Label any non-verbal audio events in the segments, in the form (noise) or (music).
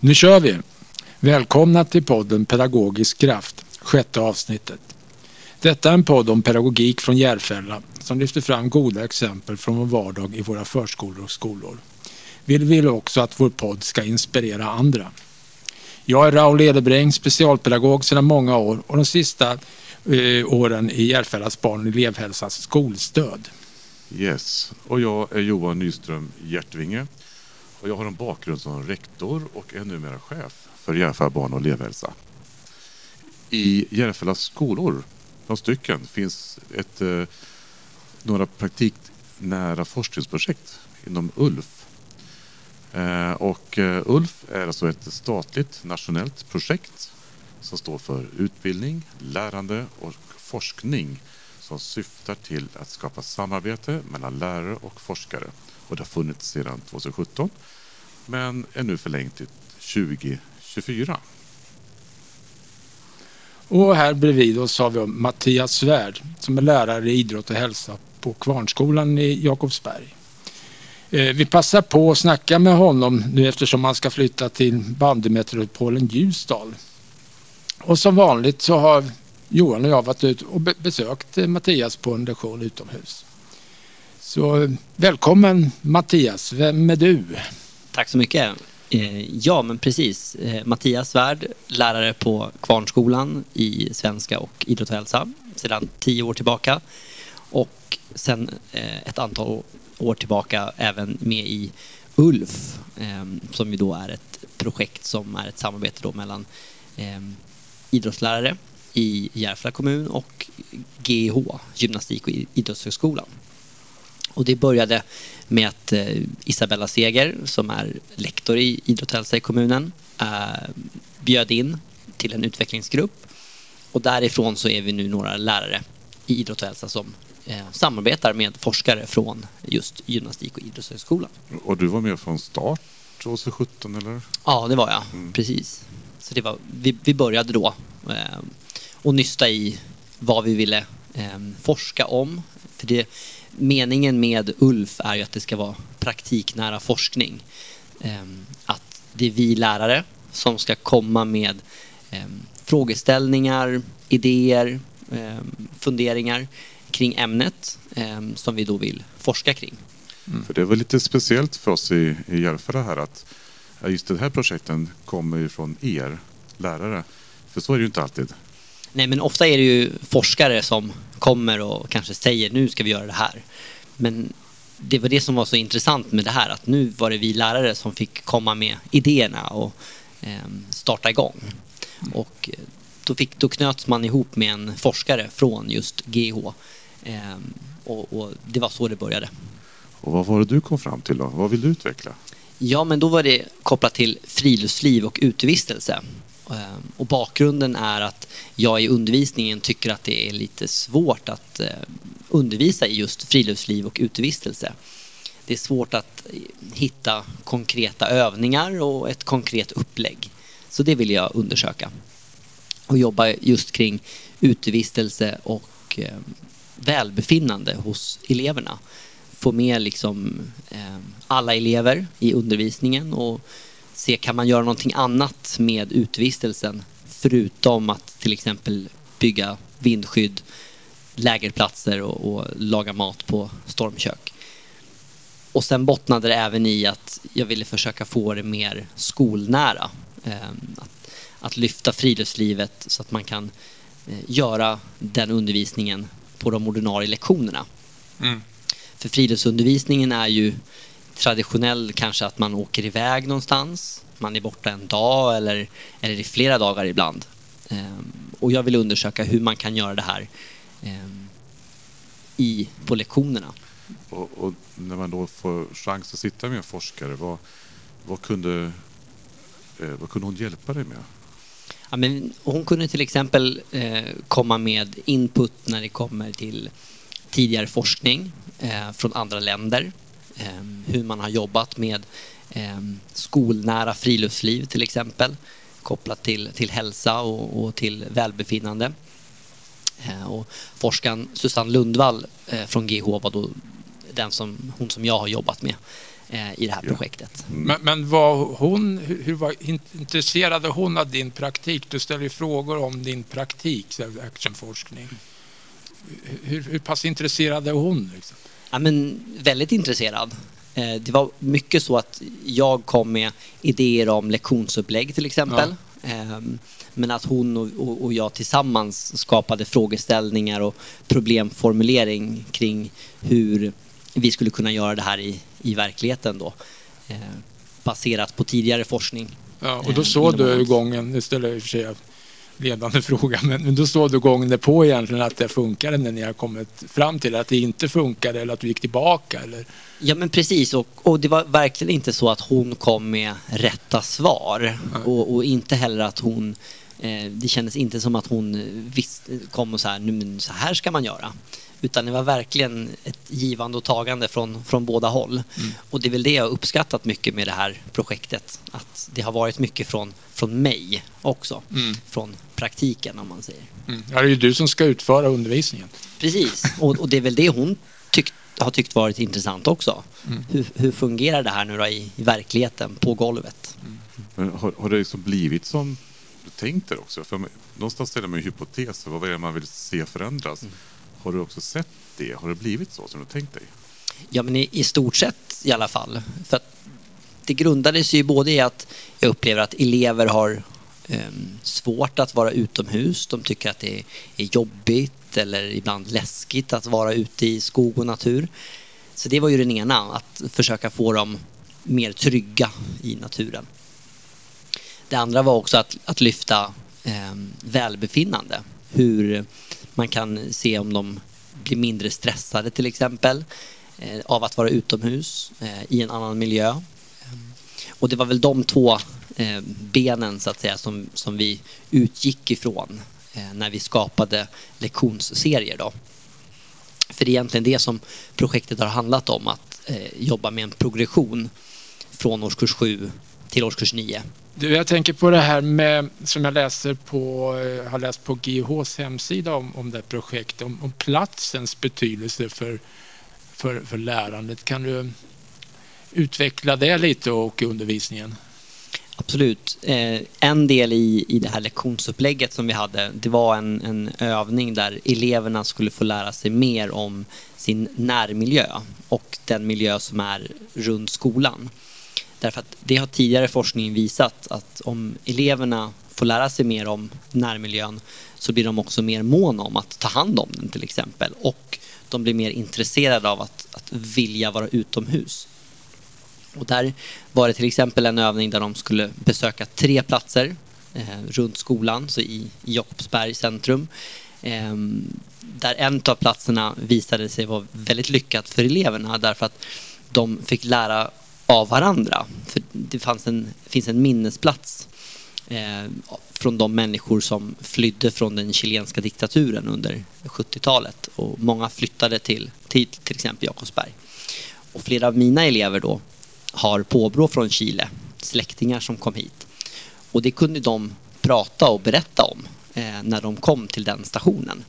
Nu kör vi! Välkomna till podden Pedagogisk kraft, sjätte avsnittet. Detta är en podd om pedagogik från Järfälla som lyfter fram goda exempel från vår vardag i våra förskolor och skolor. Vi vill också att vår podd ska inspirera andra. Jag är Raoul Edebring, specialpedagog sedan många år och de sista eh, åren i Järfällas barn och elevhälsas skolstöd. Yes, och jag är Johan Nyström Hjärtvinge och jag har en bakgrund som rektor och är numera chef för Järfälla barn och elevhälsa. I Järfällas skolor, några stycken, finns ett, eh, några praktiknära forskningsprojekt inom ULF. Eh, och eh, ULF är alltså ett statligt nationellt projekt som står för utbildning, lärande och forskning som syftar till att skapa samarbete mellan lärare och forskare. Och det har funnits sedan 2017 men är nu förlängt till 2024. Och här bredvid oss har vi Mattias Svärd som är lärare i idrott och hälsa på Kvarnskolan i Jakobsberg. Eh, vi passar på att snacka med honom nu eftersom han ska flytta till bandymetropolen Ljusdal. Och som vanligt så har Johan och jag varit ute och besökt Mattias på en lektion utomhus. Så välkommen Mattias, vem är du? Tack så mycket. Eh, ja, men precis. Eh, Mattias Svärd, lärare på Kvarnskolan i svenska och idrott och hälsa sedan tio år tillbaka. Och sedan eh, ett antal år tillbaka även med i ULF ehm, som ju då är ett projekt som är ett samarbete då mellan ehm, idrottslärare i Järfälla kommun och GIH, Gymnastik och idrottshögskolan. Och det började med att eh, Isabella Seger som är lektor i idrott och hälsa i kommunen eh, bjöd in till en utvecklingsgrupp. Och därifrån så är vi nu några lärare i idrott och hälsa som eh, samarbetar med forskare från just gymnastik och idrottshögskolan. Och du var med från start 2017 eller? Ja, det var jag. Mm. Precis. Så det var, vi, vi började då eh, och nysta i vad vi ville eh, forska om. För det, meningen med ULF är ju att det ska vara praktiknära forskning. Ehm, att det är vi lärare som ska komma med ehm, frågeställningar, idéer, ehm, funderingar kring ämnet som vi då vill forska kring. Mm. För det var lite speciellt för oss i, i Järfälla här att just den här projekten kommer från er lärare. För så är det ju inte alltid. Nej, men ofta är det ju forskare som kommer och kanske säger nu ska vi göra det här. Men det var det som var så intressant med det här att nu var det vi lärare som fick komma med idéerna och eh, starta igång. Och eh, då, fick, då knöts man ihop med en forskare från just GH. Eh, och, och, det var så det började. Och vad var det du kom fram till då? Vad vill du utveckla? Ja, men då var det kopplat till friluftsliv och utevistelse. Ehm, och bakgrunden är att jag i undervisningen tycker att det är lite svårt att eh, undervisa i just friluftsliv och utevistelse. Det är svårt att eh, hitta konkreta övningar och ett konkret upplägg. Så det vill jag undersöka. Och jobba just kring utevistelse och ehm, välbefinnande hos eleverna. Få med liksom ehm, alla elever i undervisningen och se kan man göra någonting annat med utvistelsen förutom att till exempel bygga vindskydd, lägerplatser och, och laga mat på stormkök. Och sen bottnade det även i att jag ville försöka få det mer skolnära. Ehm, att, att lyfta friluftslivet så att man kan eh, göra den undervisningen på de ordinarie lektionerna. Mm. För friluftsundervisningen är ju traditionell kanske att man åker iväg någonstans. Man är borta en dag eller, eller i flera dagar ibland. Um, och jag vill undersöka hur man kan göra det här um, i, på lektionerna. Och, och, när man då får chans att sitta med en forskare, vad, vad, kunde, eh, vad kunde hon hjälpa dig med? Ja, men hon kunde till exempel eh, komma med input när det kommer till tidigare forskning eh, från andra länder. Ehm, hur man har jobbat med ehm, skolnära friluftsliv till exempel kopplat till, till hälsa och, och till välbefinnande. Ehm, och forskaren Susanne Lundvall eh, från GH var då den som, hon som jag har jobbat med eh, i det här Ja. projektet. Men, men var hon, hur, var, in- intresserade hon av din praktik? Du ställer ju frågor om din praktik, actionforskning. Hur, hur pass intresserad är hon? Liksom? Ja, men väldigt intresserad. Eh, Det var mycket så att jag kom med idéer om lektionsupplägg till exempel. Ehm, Men att hon och- jag tillsammans skapade frågeställningar och problemformulering kring hur vi skulle kunna göra det här i, i verkligheten då. Eh, Baserat på tidigare forskning. Ja, och då Eh, såg du gången, det ställer jag i och för sig ledande fråga, men, men då såg du gången på egentligen att det funkade när ni har kommit fram till att det inte funkade eller att du gick tillbaka? Eller? Ja men precis och, och det var verkligen inte så att hon kom med rätta svar och, och inte heller att hon eh, det kändes inte som att hon visste, kom och så här, "Nu, men så här ska man göra. Utan det var verkligen ett givande och tagande från, från båda håll. Och det är väl det jag har uppskattat mycket med det här projektet. Att det har varit mycket från, från mig också. Mm. Från praktiken om man säger. Mm. Ja, det är ju du som ska utföra undervisningen. Precis, och, och det är väl det hon tyckt, har tyckt varit intressant också. Mm. Hur, hur fungerar det här nu då i, i verkligheten, på golvet? Men har, har det liksom blivit som du tänkte också? För någonstans ställer man ju hypoteser. Vad är det man vill se förändras? Har du också sett det? Har det blivit så som du tänkt dig? Ja, men i, i stort sett i alla fall. För att det grundades ju både i att jag upplever att elever har eh, svårt att vara utomhus. De tycker att det är, är jobbigt eller ibland läskigt att vara ute i skog och natur. Så det var ju den ena, att försöka få dem mer trygga i naturen. Det andra var också att, att lyfta eh, välbefinnande. Hur man kan se om de blir mindre stressade till exempel eh, av att vara utomhus eh, i en annan miljö. Eh, och det var väl de två benen så att säga som, som vi utgick ifrån när vi skapade lektionsserier. Då. För det är egentligen det som projektet har handlat om, att jobba med en progression från årskurs 7 till årskurs 9. Du, jag tänker på det här med, som jag läser på, eh, har läst på GIHs hemsida om, om det här projektet, om, om platsens betydelse för, för, för lärandet. Kan du utveckla det lite och undervisningen? Absolut. Eh, en del i, i det här lektionsupplägget som vi hade, det var en, en övning där eleverna skulle få lära sig mer om sin närmiljö och den miljö som är runt skolan. Därför att det har tidigare forskning visat att om eleverna får lära sig mer om närmiljön så blir de också mer måna om att ta hand om den till exempel och de blir mer intresserade av att, att vilja vara utomhus. Och där var det till exempel en övning där de skulle besöka tre platser eh, runt skolan, så i, i Jakobsberg centrum. Eh, där en av platserna visade sig vara väldigt lyckat för eleverna därför att de fick lära av varandra. För det fanns en, finns en minnesplats eh, från de människor som flydde från den chilenska diktaturen under 70-talet och många flyttade till till, till exempel Jakobsberg. Och flera av mina elever då har påbrå från Chile, släktingar som kom hit. Och det kunde de prata och berätta om eh, när de kom till den stationen.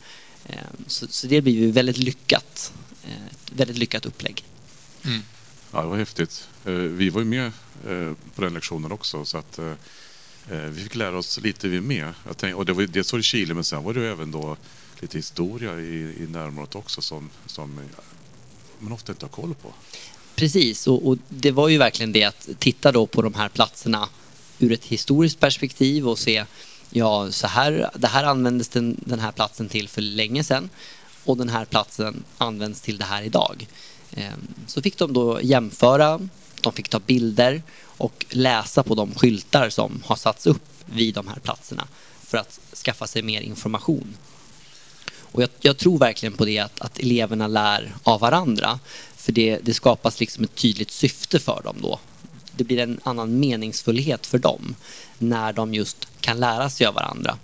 Eh, så, så det blev ju väldigt lyckat. Eh, ett väldigt lyckat upplägg. Mm. Ja, det var häftigt. Eh, vi var ju med eh, på den lektionen också så att eh, vi fick lära oss lite vi med. Jag tänkte, och det var dels var det Chile men sen var det ju även då lite historia i, i närområdet också som, som man ofta inte har koll på. Precis, och, och det var ju verkligen det att titta då på de här platserna ur ett historiskt perspektiv och se ja, så här, det här användes den, den här platsen till för länge sedan och den här platsen används till det här idag. Ehm, så fick de då jämföra, de fick ta bilder och läsa på de skyltar som har satts upp vid de här platserna för att skaffa sig mer information. Och jag, jag tror verkligen på det att, att eleverna lär av varandra. För det, det skapas liksom ett tydligt syfte för dem då. Det blir en annan meningsfullhet för dem när de just kan lära sig av varandra.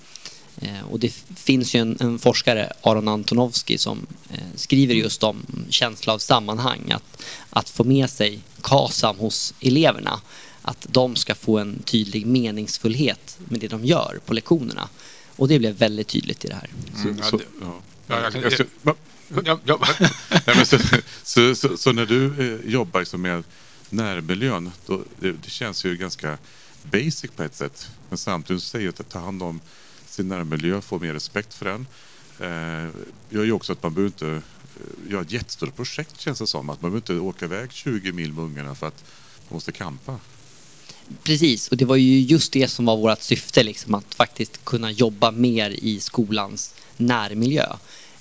Eh, och det finns ju en, en forskare, Aron Antonovsky, som eh, skriver just om känsla av sammanhang. Att, att få med sig KASAM hos eleverna. Att de ska få en tydlig meningsfullhet med det de gör på lektionerna. Och det blev väldigt tydligt i det här. Så, ja, så, det- ja. Ja, jag kan- Jag ska- va? Ja, ja. (laughs) Nej, men så, så, så, så när du eh, jobbar liksom med närmiljön, då, det, det känns ju ganska basic på ett sätt. Men samtidigt säger att ta hand om sin närmiljö, få mer respekt för den. Eh, gör ju också att man behöver inte eh, göra ett jättestort projekt känns det som. Att man behöver inte åka iväg 20 mil med ungarna för att man måste kampa. Precis, och det var ju just det som var vårt syfte, liksom, att faktiskt kunna jobba mer i skolans närmiljö.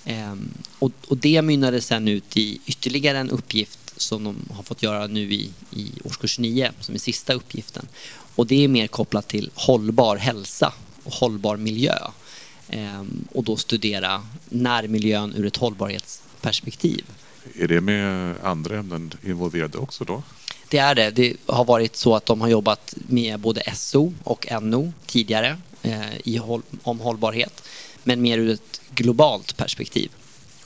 Ehm, och, och det mynnade sen ut i ytterligare en uppgift som de har fått göra nu i, i årskurs 9, som är sista uppgiften. Och det är mer kopplat till hållbar hälsa och hållbar miljö. Ehm, och då studera närmiljön ur ett hållbarhetsperspektiv. Är det med andra ämnen involverade också då? Det är det. Det har varit så att de har jobbat med både SO och NO tidigare eh, i, om hållbarhet. Men mer ur ett globalt perspektiv.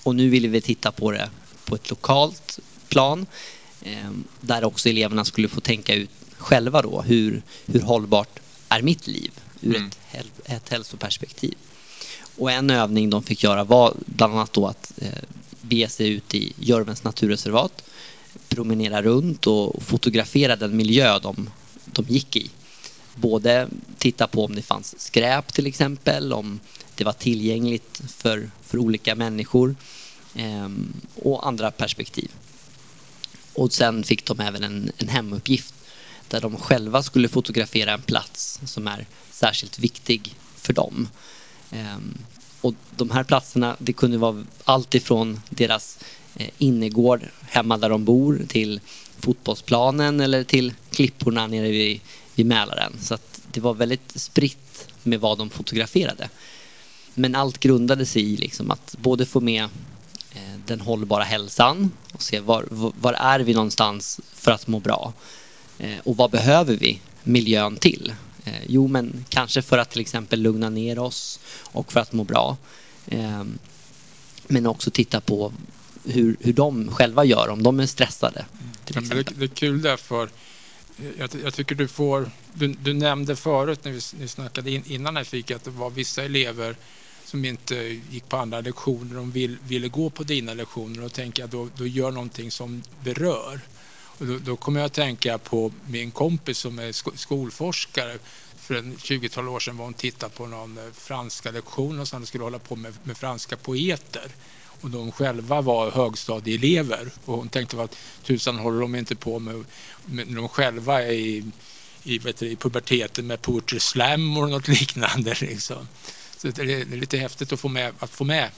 Och nu vill vi titta på det på ett lokalt plan eh, där också eleverna skulle få tänka ut själva då hur, hur hållbart är mitt liv ur mm. ett, ett hälsoperspektiv. Och en övning de fick göra var bland annat då att eh, bege sig ut i Görvens naturreservat, promenera runt och fotografera den miljö de, de gick i. Både titta på om det fanns skräp till exempel, om det var tillgängligt för, för olika människor eh, och andra perspektiv. Och sen fick de även en, en hemuppgift där de själva skulle fotografera en plats som är särskilt viktig för dem. Ehm, och de här platserna, det kunde vara allt ifrån deras eh, innergård hemma där de bor till fotbollsplanen eller till klipporna nere vid, vid Mälaren. Så att det var väldigt spritt med vad de fotograferade. Men allt grundade sig i liksom att både få med eh, den hållbara hälsan och se var, var är vi någonstans för att må bra eh, och vad behöver vi miljön till? Eh, jo, men kanske för att till exempel lugna ner oss och för att må bra. Men också titta på hur, hur de själva gör om de är stressade. Ja, det, det, är kul därför jag, jag, tycker du får, du, du nämnde förut när vi, ni snackade in, innan jag fick att det var vissa elever som inte gick på andra lektioner, de vill, ville gå på dina lektioner och tänker jag då, då gör någonting som berör. Och då, då kommer jag att tänka på min kompis som är skolforskare. För en 20-tal år sedan var hon tittade på någon eh, franska lektion och sen skulle hålla på med, med franska poeter och de själva var högstadieelever och hon tänkte vad tusan håller de inte på med, med när de själva är i, i, vet du, i puberteten med poetry slam och något (laughs) liknande. Liksom. Så det är, lite häftigt att få med, att få med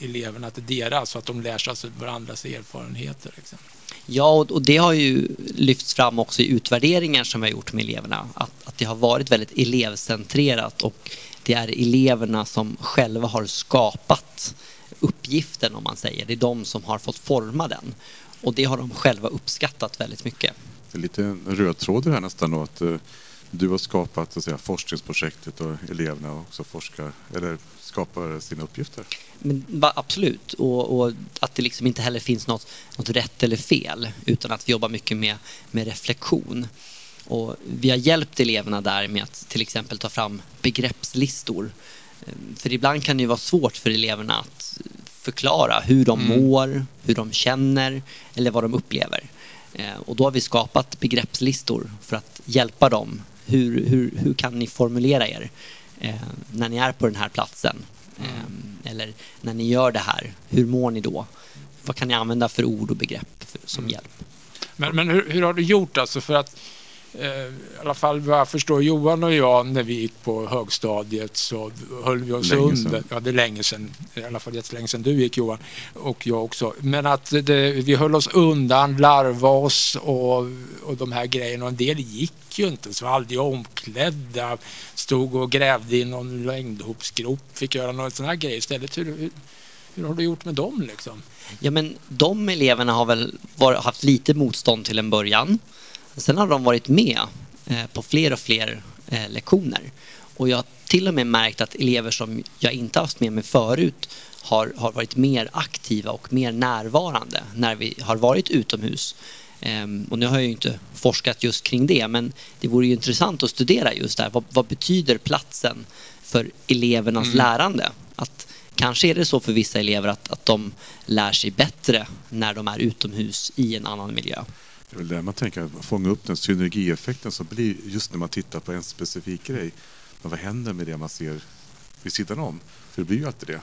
eleverna är deras så att de lär sig alltså varandras erfarenheter. Liksom. Ja, och det har ju lyfts fram också i utvärderingar som vi har gjort med eleverna. Att, att det har varit väldigt elevcentrerat och det är eleverna som själva har skapat uppgiften om man säger. Det är de som har fått forma den. Och det har de själva uppskattat väldigt mycket. Det är lite en röd tråd här nästan då, att uh, du har skapat att säga, forskningsprojektet och eleverna också forskar eller skapar sina uppgifter. Men, absolut, och, och, att det liksom inte heller finns något, något rätt eller fel utan att vi jobbar mycket med, med reflektion. Och vi har hjälpt eleverna där med att till exempel ta fram begreppslistor. Ehm, för ibland kan det vara svårt för eleverna att förklara hur de mm. mår, hur de känner eller vad de upplever. Ehm, och då har vi skapat begreppslistor för att hjälpa dem. Hur, hur, hur kan ni formulera er när ni är på den här platsen? Mm. Eller när ni gör det här, hur mår ni då? Vad kan ni använda för ord och begrepp som mm. hjälp? Men, men hur, hur, har du gjort alltså för att Eh, i alla fall vad jag förstår Johan och jag när vi gick på högstadiet så höll vi oss under. Ja, det är länge sedan. I alla fall jättelänge sedan du gick Johan och jag också. Men att det, vi höll oss undan, larva oss och, och de här grejerna. Och en del gick ju inte, så var aldrig omklädda. Stod och grävde i någon längdhopsgrop, fick göra några sådana här grejer istället. Hur, hur, hur har du gjort med dem liksom? Ja men de eleverna har väl var, haft lite motstånd till en början. Sen har de varit med eh, på fler och fler eh, lektioner. Och jag har till och med märkt att elever som jag inte haft med mig förut har, har varit mer aktiva och mer närvarande när vi har varit utomhus. Um, och nu har jag ju inte forskat just kring det men det vore ju intressant att studera just där. Vad, vad betyder platsen för elevernas mm. lärande? Att kanske är det så för vissa elever att, att de lär sig bättre när de är utomhus i en annan miljö. Det är väl där man tänker fånga upp den synergieffekten som blir just när man tittar på en specifik grej. Men vad händer med det man ser vid sidan om? För det blir ju alltid det.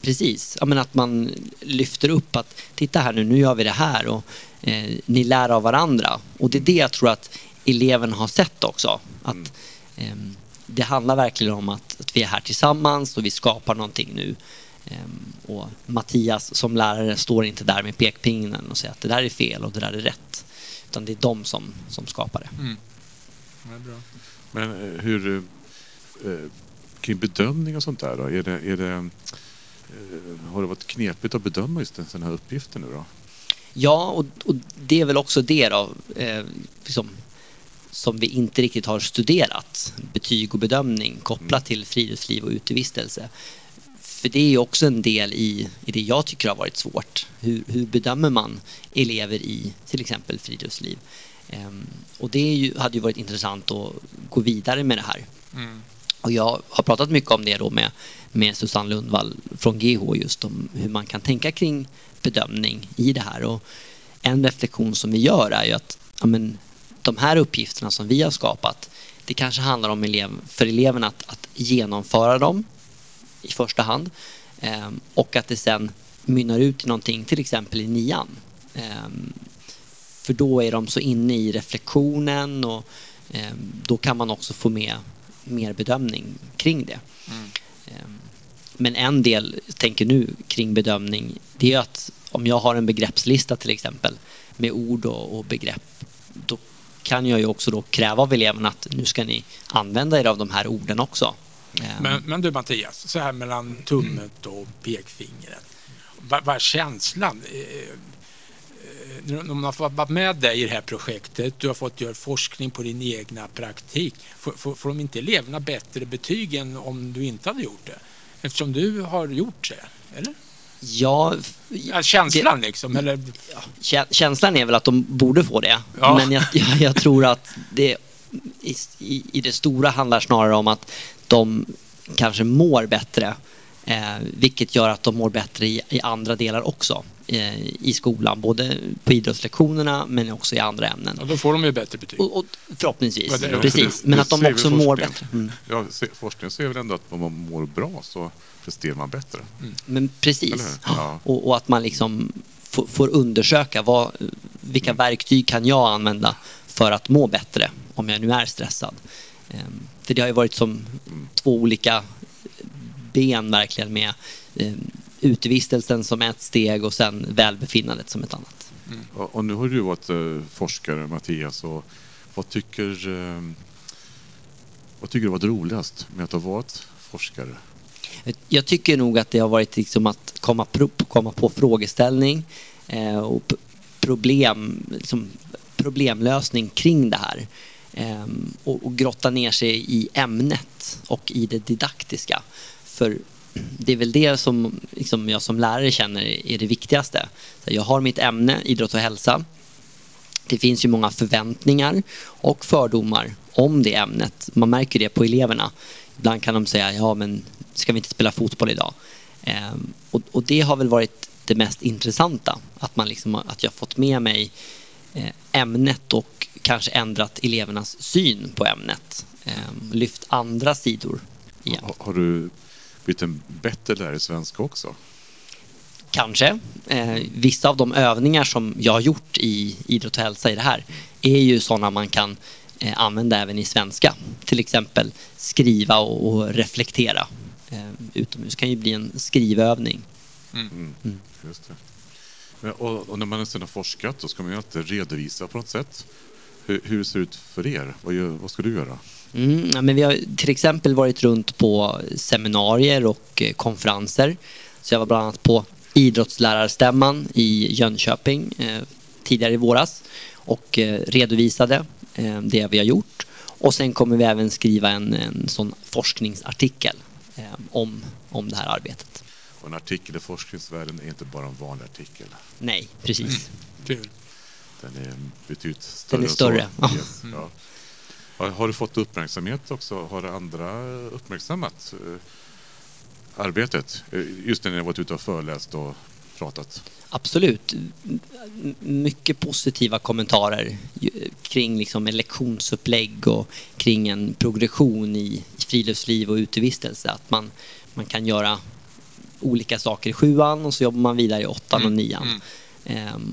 Precis, ja, men att man lyfter upp att titta här nu, nu gör vi det här och eh, ni lär av varandra. Och det är det jag tror att eleven har sett också. Att ehm, Det handlar verkligen om att, att vi är här tillsammans och vi skapar någonting nu. Ehm, och Mattias som lärare står inte där med pekpinnen och säger att det där är fel och det där är rätt. Utan det är de som, som skapar det. Mm. Bra. Men eh, hur... eh, Kring bedömning och sånt där då? Är det, är det, eh, har det varit knepigt att bedöma just den sån här uppgiften nu då? Ja, och, och det är väl också det då, eh, liksom, som vi inte riktigt har studerat. Betyg och bedömning kopplat till friluftsliv och utevistelse. För det är också en del i, i det jag tycker har varit svårt. Hur, hur bedömer man elever i till exempel friluftsliv? Ehm, och det ju, hade ju varit intressant att gå vidare med det här. Mm. Och jag har pratat mycket om det då med, med Susanne Lundvall från GH just om hur man kan tänka kring bedömning i det här. Och en reflektion som vi gör är ju att ja, men, de här uppgifterna som vi har skapat det kanske handlar om elev, för eleverna att, att genomföra dem i första hand ehm, och att det sen mynnar ut i någonting, till exempel i nian. Ehm, för då är de så inne i reflektionen och ehm, då kan man också få med mer bedömning kring det. Mm. Men en del, tänker nu kring bedömning, det är att om jag har en begreppslista till exempel med ord och, och begrepp, då kan jag ju också då kräva av eleverna att nu ska ni använda er av de här orden också. Men, men du Mattias, så här mellan tummet och pekfingret. Vad, är känslan? Eh, eh, När man har vara med dig i det här projektet, du har fått göra forskning på din egna praktik. Får, får, får de inte eleverna bättre betyg än om du inte hade gjort det? Eftersom du har gjort det, eller? Ja, Ja, känslan liksom, eller? kä- känslan är väl att de borde få det. Ja. Men jag, jag, jag tror att det i, i, i det stora handlar snarare om att de kanske mår bättre. Eh, vilket gör att de mår bättre i, i andra delar också eh, i skolan. Både på idrottslektionerna men också i andra ämnen. Ja, då får de ju bättre betyg. Och, och förhoppningsvis, Ja, det- precis. det- Men det att de också mår bättre. Mm. Ja, forskningen säger väl ändå att om man mår bra så presterar man bättre. Men Eller precis. Ja. Och, och att man liksom får, får undersöka vad, vilka verktyg kan jag använda för att må bättre om jag nu är stressad. Ehm, För det har ju varit som två olika ben verkligen med ehm, utevistelsen som ett steg och sen välbefinnandet som ett annat. Och, och nu har du varit eh, forskare, Mattias. Och vad tycker eh, vad tycker du var roligast med att ha varit forskare? Jag tycker nog att det har varit liksom att komma, pro, komma på frågeställning eh, och problem, liksom problemlösning kring det här. Ehm, och, och grotta ner sig i ämnet och i det didaktiska. För det är väl det som liksom jag som lärare känner är det viktigaste. Så Jag har mitt ämne, idrott och hälsa. Det finns ju många förväntningar och fördomar om det ämnet. Man märker det på eleverna. Ibland kan de säga, ja men ska vi inte spela fotboll idag? Ehm, och, och det har väl varit det mest intressanta. Att, man liksom, har- att jag fått med mig eh, ämnet och kanske ändrat elevernas syn på ämnet. Ehm, lyft andra sidor i ämnet. Har, har du blivit en bättre lärare i svenska också? Kanske. Eh, vissa av de övningar som jag har gjort i idrott och hälsa i det här är ju sådana man kan eh, använda även i svenska. Till exempel skriva och, och reflektera. Eh, utomhus kan ju bli en skrivövning. Mm. Mm. Just det. Men, och, och när man sedan har forskat då ska man ju alltid redovisa på något sätt. Hur, hur ser det ut för er? Vad, gör, vad ska du göra? Mm, ja, men vi har till exempel varit runt på seminarier och eh, konferenser. Så jag var bland annat på idrottslärarstämman i Jönköping eh, tidigare i våras och eh, redovisade eh, det vi har gjort. Och sen kommer vi även skriva en, en sån forskningsartikel eh, om, om det här arbetet. Och en artikel i forskningsvärlden är inte bara en vanlig artikel. Nej, precis. Kul. Den är betydligt större. Den är större, Så. ja. (laughs) Yes, ja. Har, har du fått uppmärksamhet också? Har andra uppmärksammat eh, arbetet? Eh, Just när ni har varit ute och föreläst och pratat. Absolut. Mycket positiva kommentarer kring liksom en lektionsupplägg och kring en progression i friluftsliv och utevistelse. Att man, man kan göra olika saker i sjuan och så jobbar man vidare i åttan och nian. Ehm,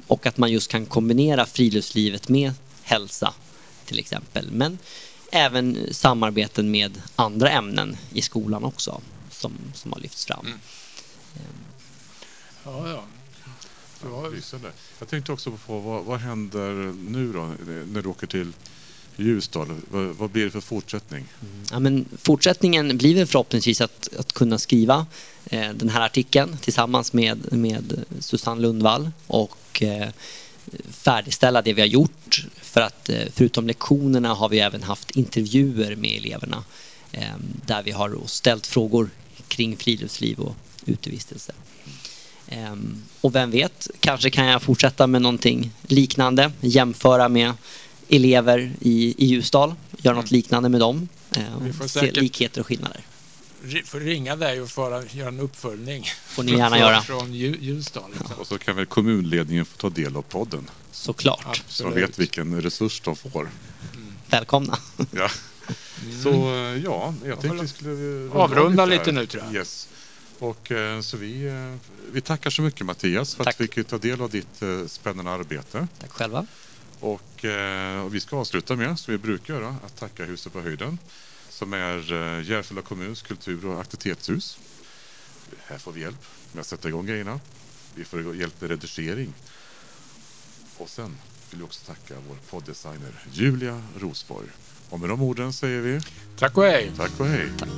och att man just kan kombinera friluftslivet med hälsa till exempel. Men även samarbeten med andra ämnen i skolan också som, som har lyfts fram. Ja, ja. Ja, lysande. Jag tänkte också på vad, vad händer nu då när du åker till Ljusdal? Vad, vad blir det för fortsättning? Ja, men fortsättningen blir väl förhoppningsvis att, att kunna skriva den här artikeln tillsammans med, med Susanne Lundvall och eh, färdigställa det vi har gjort. För att eh, förutom lektionerna har vi även haft intervjuer med eleverna eh, där vi har ställt frågor kring friluftsliv och utevistelse. Och vem vet, kanske kan jag fortsätta med någonting liknande, jämföra med elever i, i Ljusdal, göra något liknande med dem. Vi får se likheter och skillnader. Får ringa dig och föra, göra en uppföljning. Får ni gärna från, (laughs) göra. Från Lju- Ljusdal. liksom. Och så kan väl kommunledningen få ta del av podden. Såklart. Så de Absolut. vet vilken resurs de får. Välkomna. (laughs) Ja. Så eh, ja, jag tänkte vi skulle runda av Avrunda här. lite nu, tror jag. Yes. Och eh, så vi, eh, vi tackar så mycket Mattias för Tack. att vi fick ta del av ditt spännande arbete. Tack själva. Och, och vi ska avsluta med, som vi brukar göra, att tacka Huset på höjden som är eh, Järfälla kommuns kultur och aktivitetshus. Här får vi hjälp med att sätta igång grejerna. Vi får hjälp med redigering. Och sen vill vi också tacka vår podddesigner Julia Rosborg. Och med de orden säger vi Tack och hej. tack och hej. Tack.